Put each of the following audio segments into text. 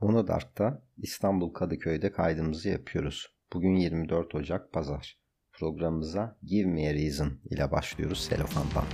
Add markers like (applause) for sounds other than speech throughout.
Monodark'ta İstanbul Kadıköy'de kaydımızı yapıyoruz. Bugün 24 Ocak Pazar. Programımıza Give Me a Reason ile başlıyoruz Selofan'dan.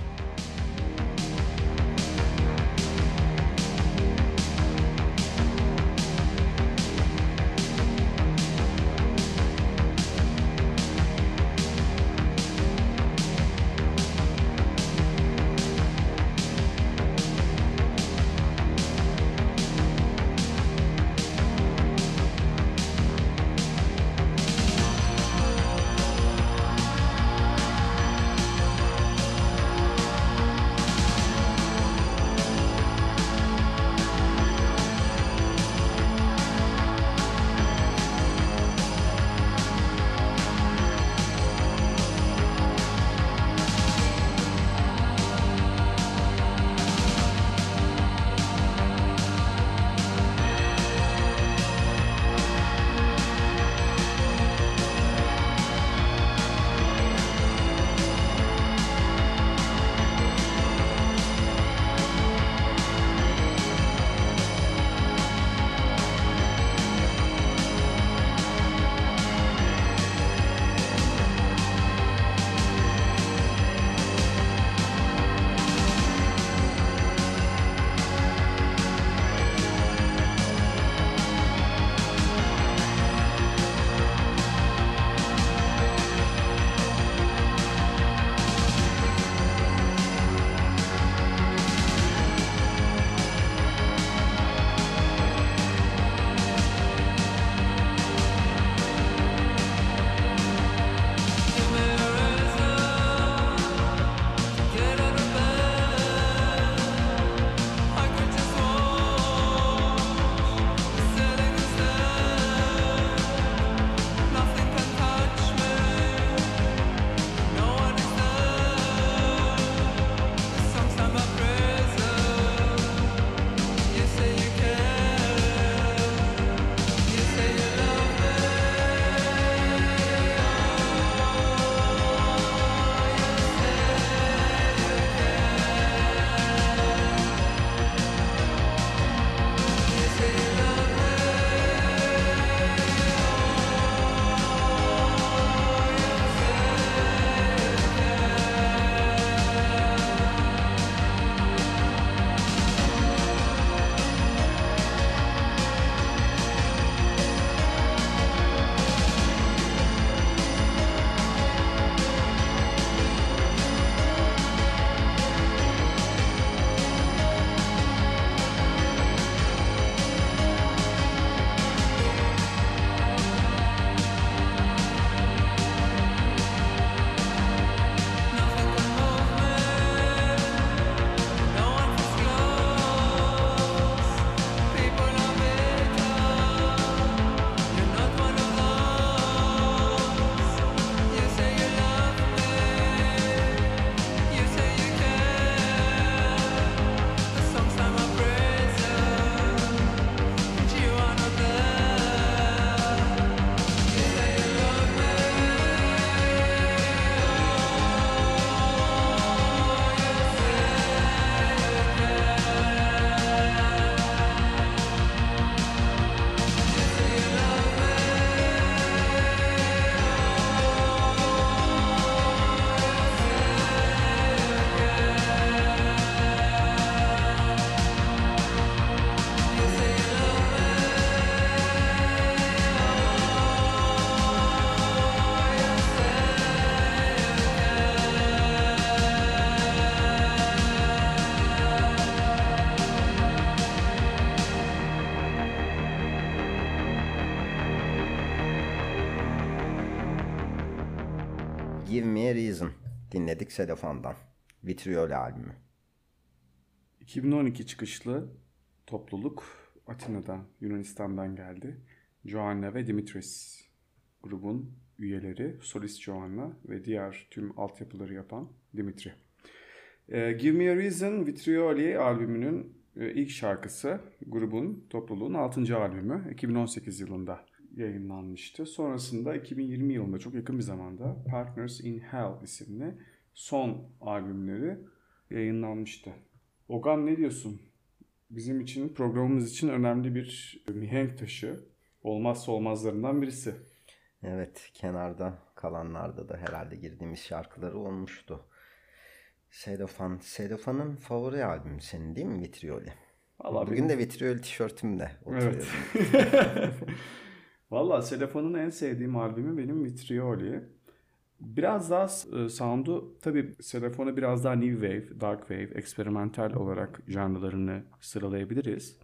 Dinledik Selofan'dan. Vitriol albümü. 2012 çıkışlı topluluk Atina'dan, Yunanistan'dan geldi. Joanna ve Dimitris grubun üyeleri, solist Joanna ve diğer tüm altyapıları yapan Dimitri. E, Give Me A Reason Vitrioli albümünün e, ilk şarkısı grubun, topluluğun 6. albümü 2018 yılında yayınlanmıştı. Sonrasında 2020 yılında çok yakın bir zamanda Partners in Hell isimli son albümleri yayınlanmıştı. Ogan ne diyorsun? bizim için, programımız için önemli bir mihenk taşı. Olmazsa olmazlarından birisi. Evet, kenarda kalanlarda da herhalde girdiğimiz şarkıları olmuştu. Sedofan, Sedofan'ın favori albümü senin değil mi Vitrioli? Vallahi Bugün benim... de Vitrioli tişörtümle oturuyorum. Evet. (laughs) Valla Sedofan'ın en sevdiğim albümü benim Vitrioli. Biraz daha e, sound'u tabii Sedofan'ı biraz daha new wave, dark wave, eksperimental olarak janrlarını sıralayabiliriz.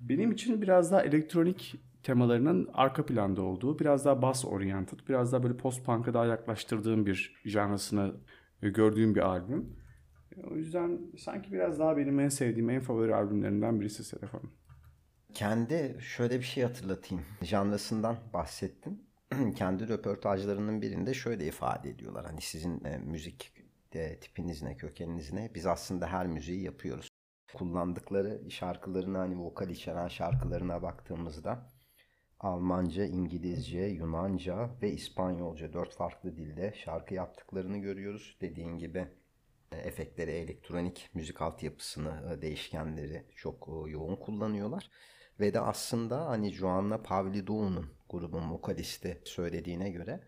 Benim için biraz daha elektronik temalarının arka planda olduğu, biraz daha bass oriented, biraz daha böyle post punk'a daha yaklaştırdığım bir janrasını gördüğüm bir albüm. O yüzden sanki biraz daha benim en sevdiğim, en favori albümlerinden birisi Sedefon. Kendi şöyle bir şey hatırlatayım. Janrasından bahsettin. (clears throat) Kendi röportajlarının birinde şöyle ifade ediyorlar. Hani sizin e, müzik de, tipiniz ne, kökeniniz ne? Biz aslında her müziği yapıyoruz. Kullandıkları şarkılarına hani vokal içeren şarkılarına baktığımızda Almanca, İngilizce, Yunanca ve İspanyolca dört farklı dilde şarkı yaptıklarını görüyoruz. Dediğin gibi e, efektleri, elektronik müzik altyapısını, e, değişkenleri çok e, yoğun kullanıyorlar. Ve de aslında hani Joanna Pavlidou'nun grubun vokalisti söylediğine göre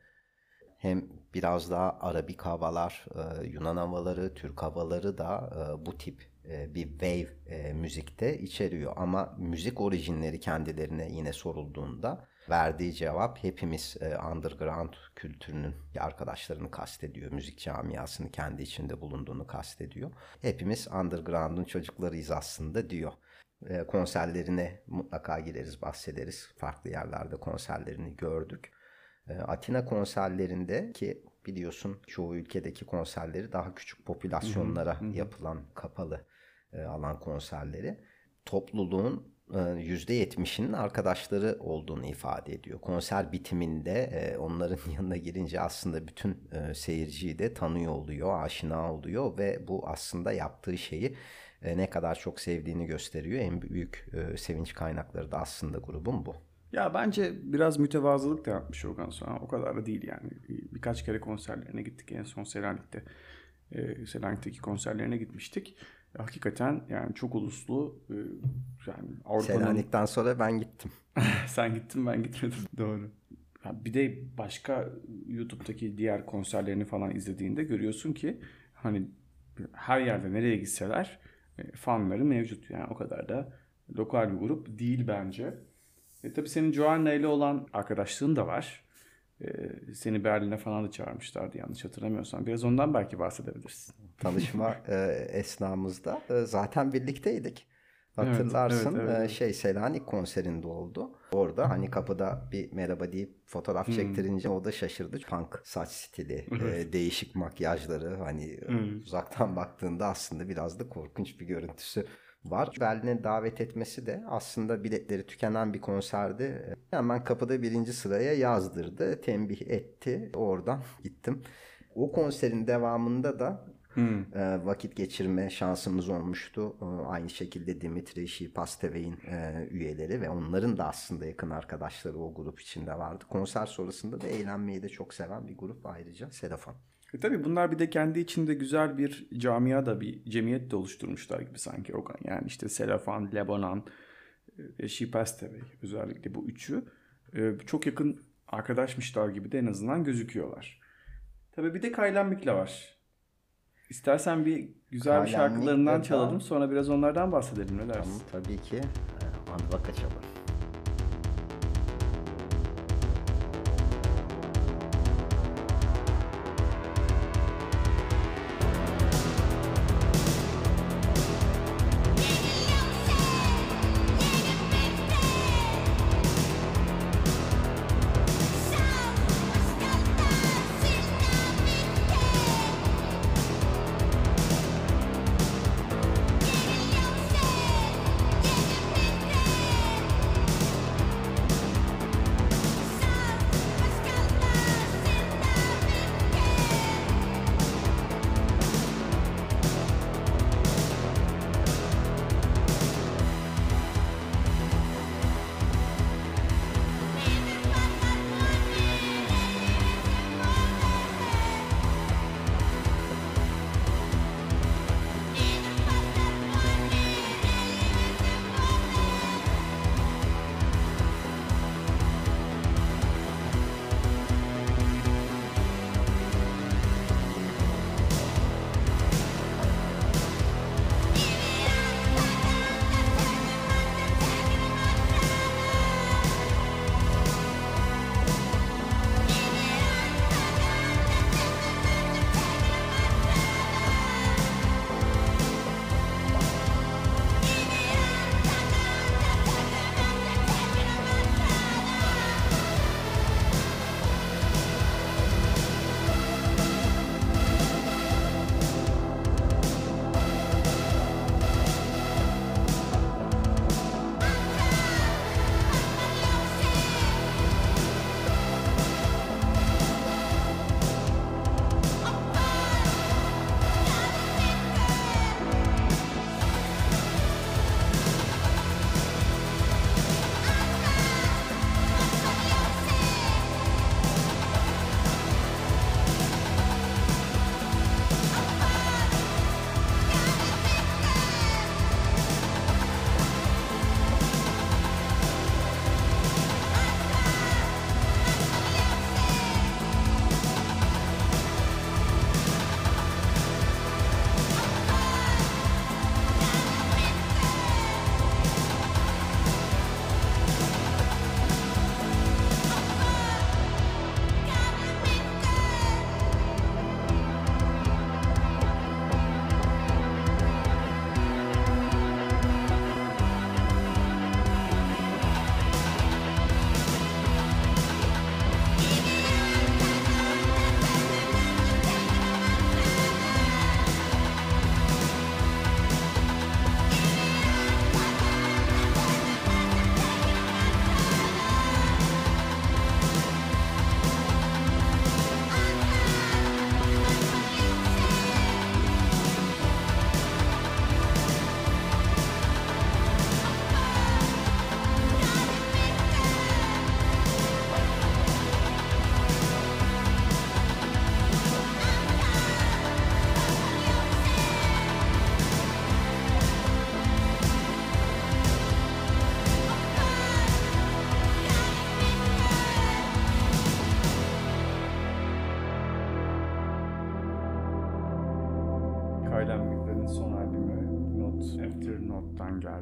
hem biraz daha Arabik havalar, Yunan havaları, Türk havaları da bu tip e, bir wave e, müzikte içeriyor. Ama müzik orijinleri kendilerine yine sorulduğunda verdiği cevap hepimiz e, underground kültürünün arkadaşlarını kastediyor. Müzik camiasını kendi içinde bulunduğunu kastediyor. Hepimiz underground'un çocuklarıyız aslında diyor. Konserlerine mutlaka gireriz, bahsederiz. Farklı yerlerde konserlerini gördük. Atina konserlerinde ki biliyorsun çoğu ülkedeki konserleri daha küçük popülasyonlara hı hı. yapılan kapalı e, alan konserleri topluluğun %70'inin e, arkadaşları olduğunu ifade ediyor. Konser bitiminde e, onların (laughs) yanına girince aslında bütün seyirciyi de tanıyor oluyor, aşina oluyor ve bu aslında yaptığı şeyi ne kadar çok sevdiğini gösteriyor. En büyük sevinç kaynakları da aslında grubun bu. Ya bence biraz mütevazılık da yapmış Ogan sonra. O kadar da değil yani. Birkaç kere konserlerine gittik. En son Selanik'te. Selanik'teki konserlerine gitmiştik hakikaten yani çok uluslu e, yani Avrupa'nın... Selanik'ten sonra ben gittim. (laughs) Sen gittin ben gitmedim. (laughs) Doğru. bir de başka YouTube'daki diğer konserlerini falan izlediğinde görüyorsun ki hani her yerde nereye gitseler e, fanları mevcut. Yani o kadar da lokal bir grup değil bence. E, tabii senin Joanna ile olan arkadaşlığın da var. E, seni Berlin'e falan da çağırmışlardı yanlış hatırlamıyorsam. Biraz ondan belki bahsedebilirsin tanışma e, esnamızda e, zaten birlikteydik. Hatırlarsın evet, evet, evet. şey Selanik konserinde oldu. Orada hani kapıda bir merhaba deyip fotoğraf hmm. çektirince o da şaşırdı. Punk saç stili, evet. e, değişik makyajları hani hmm. uzaktan baktığında aslında biraz da korkunç bir görüntüsü var. Berlin'e davet etmesi de aslında biletleri tükenen bir konserdi. Hemen kapıda birinci sıraya yazdırdı, tembih etti. Oradan gittim. O konserin devamında da Hmm. E, vakit geçirme şansımız olmuştu. E, aynı şekilde Dimitri Şipastevey'in e, üyeleri ve onların da aslında yakın arkadaşları o grup içinde vardı. Konser sonrasında da eğlenmeyi de çok seven bir grup ayrıca Sedafan. E tabii bunlar bir de kendi içinde güzel bir camia da bir cemiyet de oluşturmuşlar gibi sanki Ogan. Yani işte Selafan, Lebanon ve Şipastevey özellikle bu üçü e, çok yakın arkadaşmışlar gibi de en azından gözüküyorlar. Tabii bir de Kaylan Mikla var. İstersen bir güzel bir şarkılarından çalalım. Sonra biraz onlardan bahsedelim. Ne dersin? Tamam, tabii ki. Ee, Anva kaçalım.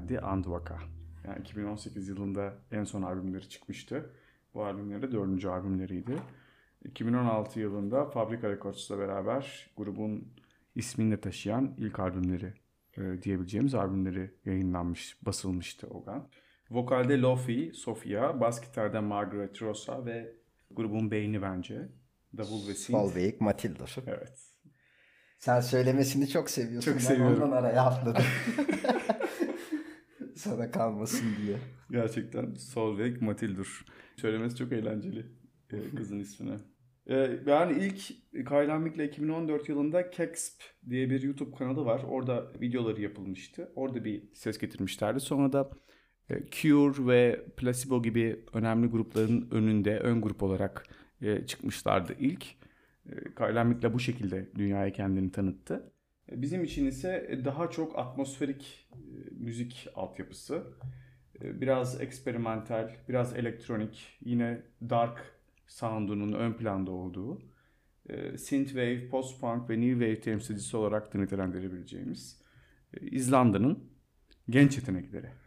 Geldi Andvaka. Yani 2018 yılında en son albümleri çıkmıştı. Bu albümleri dördüncü albümleriydi. 2016 yılında Fabrika Records'la beraber grubun ismini taşıyan ilk albümleri e, diyebileceğimiz albümleri yayınlanmış, basılmıştı Ogan. Vokalde Lofi, Sofia, bas gitarda Margaret Rosa ve grubun beyni bence. Davul ve synth. Solveig Matilda. Evet. Sen söylemesini çok seviyorsun. Çok ben seviyorum. ondan araya atladım. (laughs) Sana kalmasın diye. (laughs) Gerçekten Solveig Matildur. Söylemesi çok eğlenceli e, kızın ismini. E, yani ilk Kyle Mick'le 2014 yılında Kexp diye bir YouTube kanalı var. Orada videoları yapılmıştı. Orada bir ses getirmişlerdi. Sonra da e, Cure ve Placebo gibi önemli grupların önünde ön grup olarak çıkmışlardı ilk. E, Kyle Mick'le bu şekilde dünyaya kendini tanıttı. E, Bizim için ise daha çok atmosferik e, müzik altyapısı. E, Biraz eksperimental, biraz elektronik, yine dark sound'unun ön planda olduğu, e, synthwave, post-punk ve new wave temsilcisi olarak da nitelendirebileceğimiz e, İzlanda'nın genç yetenekleri. (laughs)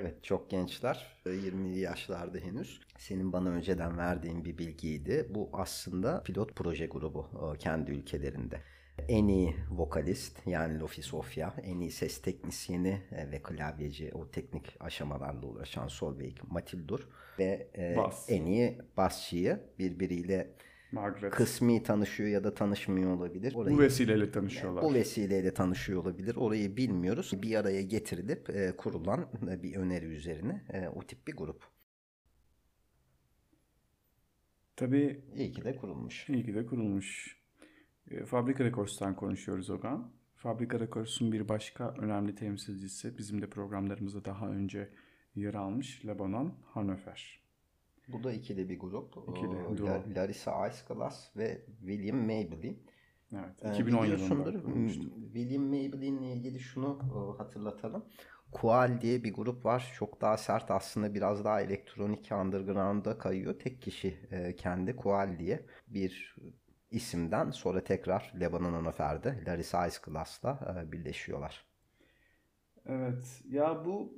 Evet çok gençler. 20 yaşlarda henüz. Senin bana önceden verdiğin bir bilgiydi. Bu aslında pilot proje grubu e, kendi ülkelerinde. En iyi vokalist yani Lofi Sofia, en iyi ses teknisyeni e, ve klavyeci o teknik aşamalarla uğraşan Solveig Matildur ve e, Bas. en iyi basçıyı birbiriyle Margaret. kısmi tanışıyor ya da tanışmıyor olabilir. Orayı Bu vesileyle tanışıyorlar. bu vesileyle tanışıyor olabilir. Orayı bilmiyoruz. Bir araya getirilip e, kurulan e, bir öneri üzerine e, o tip bir grup. Tabii İyi ki de kurulmuş. iyi ki de kurulmuş. E, Fabrika Records'tan konuşuyoruz Ogan. Fabrika Records'un bir başka önemli temsilcisi bizim de programlarımızda daha önce yer almış Lebanon Hanöfer. Bu da ikili bir grup. İkili, O, duo. La- Larissa Iceglass ve William Maybelline. Evet, Ee, 2010 biliyorsundur, yılında kurulmuştu. William Maybelline ile ilgili şunu e, hatırlatalım. Kual diye bir grup var. Çok daha sert aslında biraz daha elektronik underground'a kayıyor. Tek kişi e, kendi Kual diye bir isimden sonra tekrar Lebanon Anafer'de Larissa Iceglass'la e, birleşiyorlar. Evet. Ya bu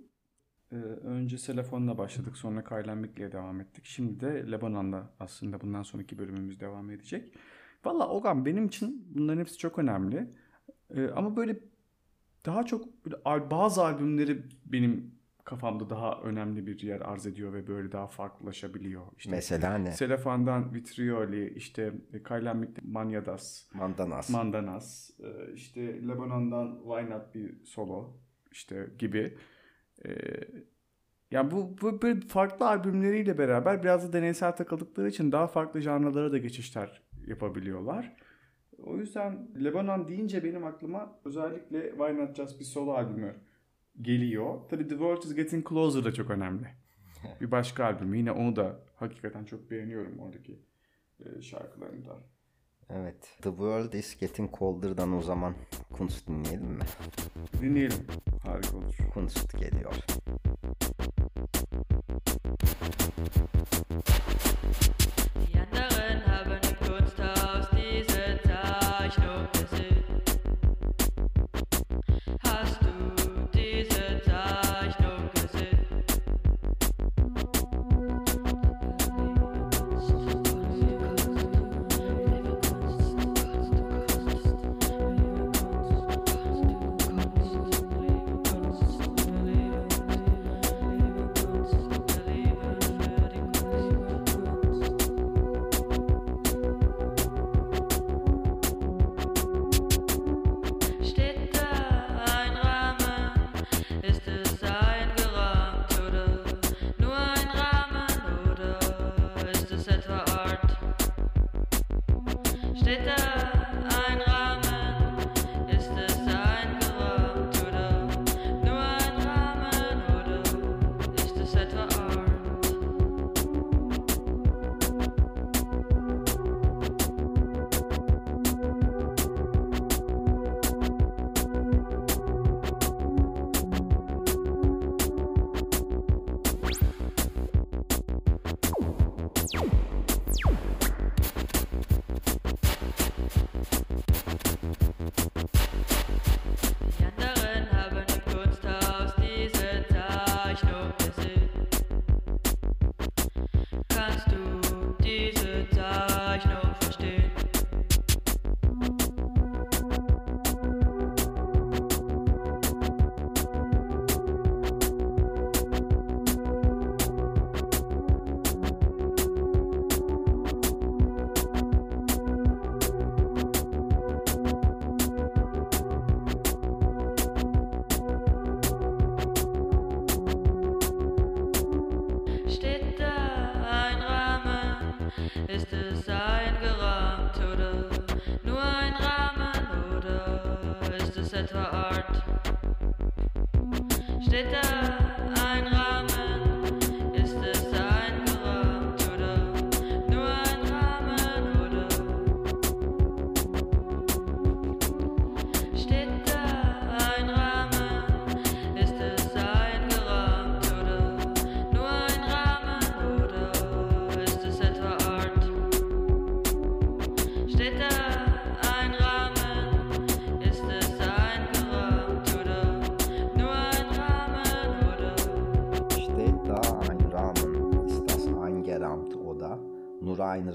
e, önce Selefon'la başladık. Sonra Kaylenbik'le devam ettik. Şimdi de Lebanon'la aslında bundan sonraki bölümümüz devam edecek. Valla Ogan benim için bunların hepsi çok önemli. E, ama böyle daha çok bazı albümleri benim kafamda daha önemli bir yer arz ediyor ve böyle daha farklılaşabiliyor. İşte Mesela ne? Selefan'dan Vitrioli, işte Kaylenbik'te Manyadas, Mandanas. Mandanas, e, işte Lebanon'dan Why Not bir solo işte gibi. E, yani bu, bu böyle farklı albümleriyle beraber biraz da deneysel takıldıkları için daha farklı janralara da geçişler yapabiliyorlar. O yüzden Lebanon deyince benim aklıma özellikle Why Not Just bir solo albümü geliyor. Tabii The World Is Getting Closer da çok önemli. (laughs) bir başka albüm. Yine onu da hakikaten çok beğeniyorum oradaki e, şarkılarında. Evet. The World is Getting Colder'dan o zaman Kunst dinleyelim mi? Dinleyelim. Harika olur. Kunst geliyor. Die anderen haben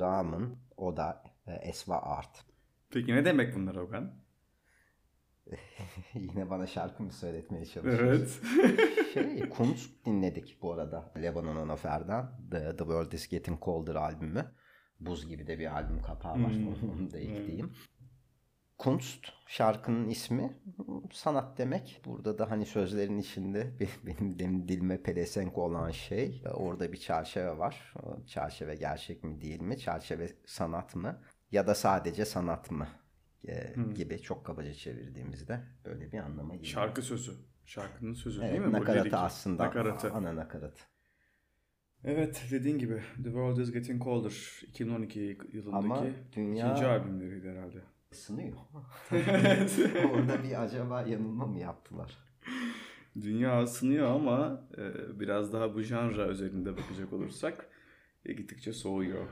Rahmen oder es war Art. Peki ne demek bunlar Ogan? (laughs) Yine bana şarkı mı söyletmeye çalışıyorsun? Evet. (laughs) şey, Kunst dinledik bu arada. Lebanon Anafer'den The, The World Is Getting Colder albümü. Buz gibi de bir albüm kapağı var. Hmm. Onu da ekleyeyim. Kunst şarkının ismi sanat demek. Burada da hani sözlerin içinde (laughs) be- benim, benim dilime pelesenk olan şey e, orada bir çerçeve var. Çerçeve gerçek mi değil mi? Çerçeve sanat mı? Ya da sadece sanat mı? E, gibi çok kabaca çevirdiğimizde böyle bir anlama geliyor. Şarkı sözü. Şarkının sözü Evet, değil mi? Bu nakaratı lirik. aslında Nakaratı. ana nakaratı. Evet dediğin gibi The World Is Getting Colder 2012 yılındaki Ama dünya- ikinci albümleriydi herhalde. Isınıyor. (laughs) Orada bir acaba yanılma mı yaptılar? Dünya ısınıyor ama e, biraz daha bu janra üzerinde bakacak olursak e, gittikçe soğuyor.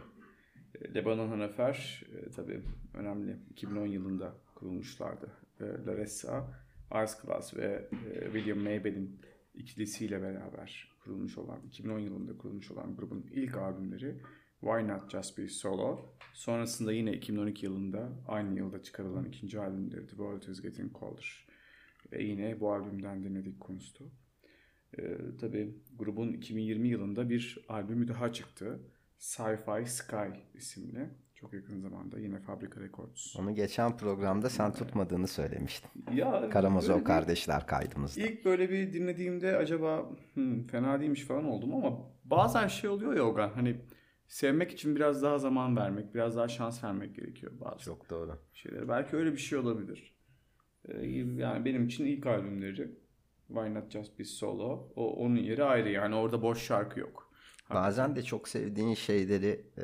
E, Lebanon Hanefer e, tabii önemli. 2010 yılında kurulmuşlardı. E, Larissa, Ice Class ve e, William Maybell'in ikilisiyle beraber kurulmuş olan, 2010 yılında kurulmuş olan grubun ilk albümleri Why Not Just Be Solo. Sonrasında yine 2012 yılında aynı yılda çıkarılan ikinci albümleri The World Is Getting Colder. Ve yine bu albümden dinledik Kunst'u. Ee, tabii grubun 2020 yılında bir albümü daha çıktı. Sci-Fi Sky isimli. Çok yakın zamanda yine Fabrika Records. Onu geçen programda sen tutmadığını söylemiştin. Ya Karamazov bir- kardeşler kaydımızda. İlk böyle bir dinlediğimde acaba "Hmm, fena değilmiş falan oldum ama bazen şey oluyor ya Ogan hani sevmek için biraz daha zaman vermek, biraz daha şans vermek gerekiyor bazı Çok doğru. şeylere. Belki öyle bir şey olabilir. Ee, yani benim için ilk albümleri Why Not Just Be Solo. O, onun yeri ayrı yani orada boş şarkı yok. Bazen de çok sevdiğin şeyleri e,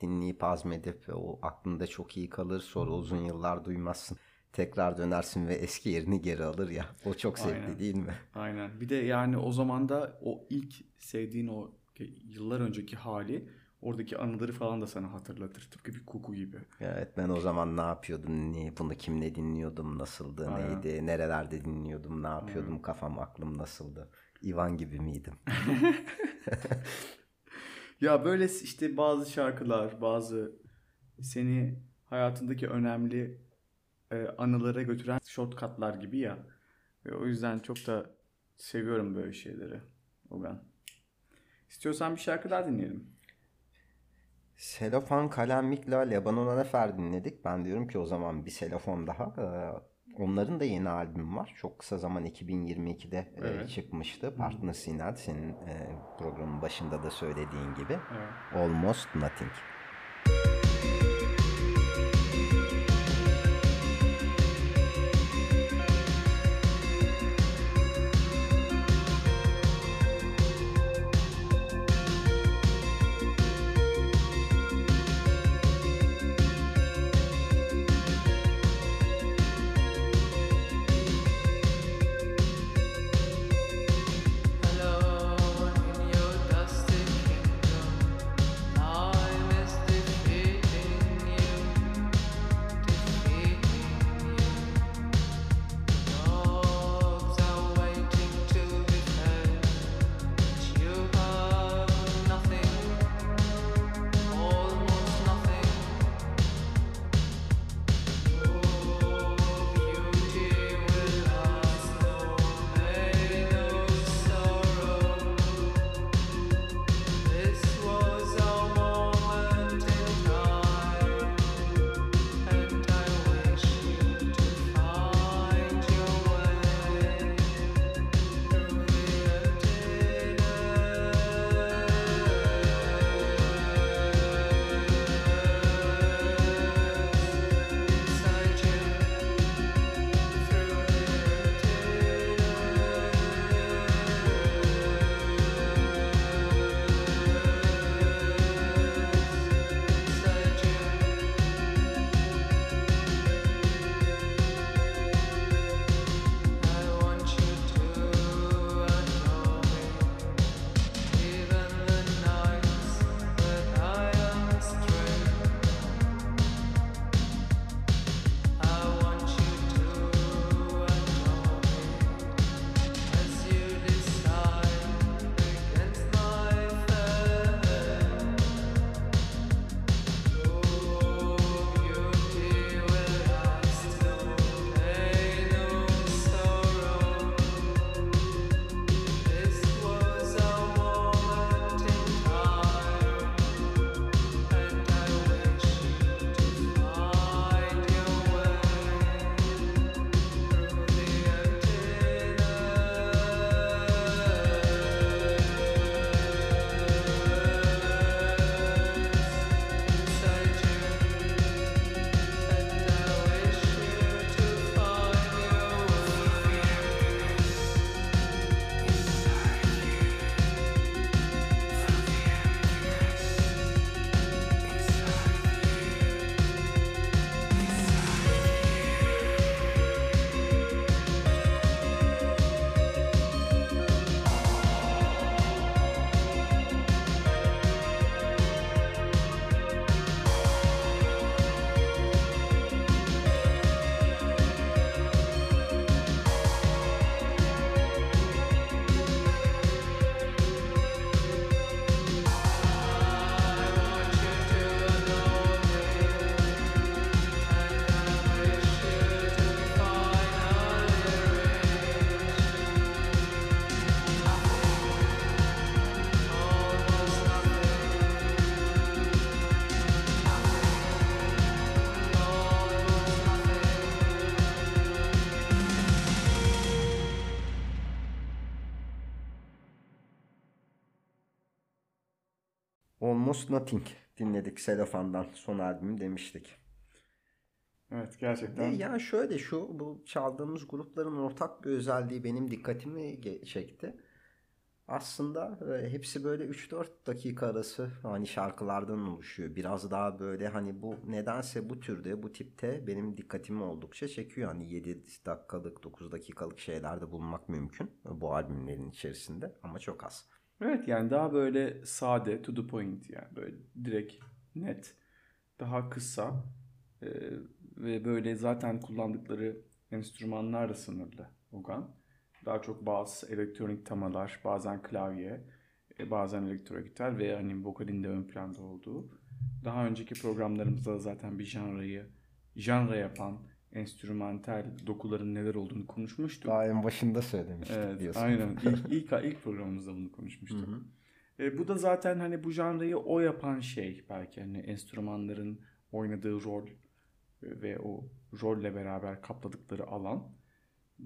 dinleyip hazmedip ve o aklında çok iyi kalır. Sonra uzun yıllar duymazsın. Tekrar dönersin ve eski yerini geri alır ya. O çok zevkli Aynen. değil mi? Aynen. Bir de yani o zaman da o ilk sevdiğin o yıllar önceki hali oradaki anıları falan da sana hatırlatır. Tıpkı bir koku gibi. Evet ben o zaman ne yapıyordum, ne, bunu kimle dinliyordum, nasıldı, Aynen. neydi, nerelerde dinliyordum, ne yapıyordum, kafam aklım nasıldı. Ivan gibi miydim? (laughs) (laughs) Ya böyle işte bazı şarkılar, bazı seni hayatındaki önemli e, anılara götüren shortcutlar gibi ya. Ve o yüzden çok da seviyorum böyle şeyleri. Ogan. İstiyorsan bir şarkı daha dinleyelim. Selofan Kalemlik'le Lebanon Anefer dinledik. Ben diyorum ki o zaman bir selofon daha. Ee, Onların da yeni albüm var. Çok kısa zaman 2022'de e, Evet. çıkmıştı. Partner Sinat senin e, programın başında da söylediğin gibi. Evet. Almost Nothing. Almost Nothing dinledik Selofan'dan son albüm demiştik. Evet Ve gerçekten. yani şöyle şu bu çaldığımız grupların ortak bir özelliği benim dikkatimi çekti. Aslında e, hepsi böyle 3-4 dakika arası hani şarkılardan oluşuyor. Biraz daha böyle hani bu nedense bu türde bu tipte benim dikkatimi oldukça çekiyor. Hani 7 dakikalık 9 dakikalık şeylerde bulunmak mümkün bu albümlerin içerisinde ama çok az. Evet yani daha böyle sade, to the point yani böyle direkt net, daha kısa e, ve böyle zaten kullandıkları enstrümanlar da sınırlı Ogan. Daha çok bas, elektronik temalar, bazen klavye, e, bazen elektro gitar ve hani vokalin de ön planda olduğu. Daha önceki programlarımızda zaten bir janrayı, janra yapan enstrümantal dokuların neler olduğunu konuşmuştuk. Daha en başında söylemiştik Evet, diyorsun. aynen. İlk, (laughs) ilk, ilk programımızda bunu konuşmuştuk. E, bu da zaten hani bu janrayı o yapan şey belki hani enstrümanların oynadığı rol e, ve o rolle beraber kapladıkları alan.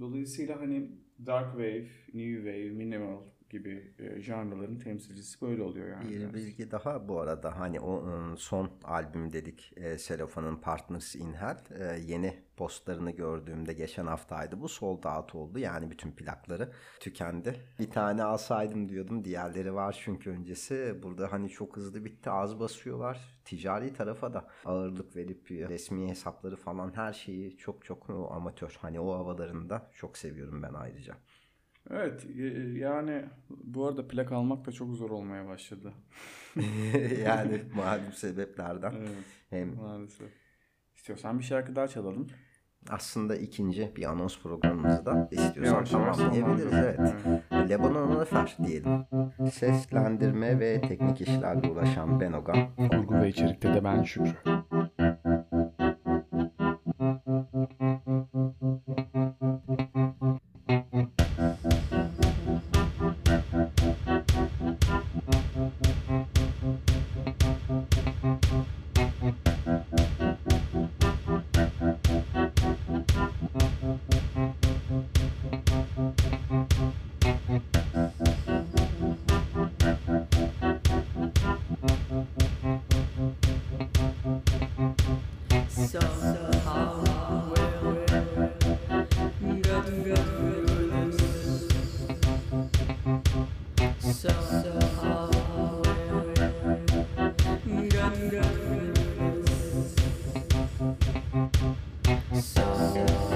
Dolayısıyla hani dark wave, new wave, minimal gibi e, janraların temsilcisi böyle oluyor yani. Bir bilgi daha bu arada hani o ıı, son albüm dedik e, Selofan'ın Partners in Hell E, yeni postlarını gördüğümde geçen haftaydı bu sold out oldu yani bütün plakları tükendi. Bir tane alsaydım diyordum diğerleri var çünkü öncesi burada hani çok hızlı bitti az basıyorlar ticari tarafa da ağırlık verip e, resmi hesapları falan her şeyi çok çok amatör hani o havalarını da çok seviyorum ben ayrıca. Evet e, yani bu arada plak almak da çok zor olmaya başladı. (laughs) yani (laughs) malum sebeplerden Evet hem maalesef. İstiyorsan bir şarkı daha çalalım. aslında ikinci bir anons programımızı da istiyorsan tamamlayabiliriz. Evet. sonlandıralım. Lebanon diyelim. Seslendirme ve teknik işlerle uğraşan Ben Ogan. Kurgu ve içerikte de ben Şükrü. Jesus.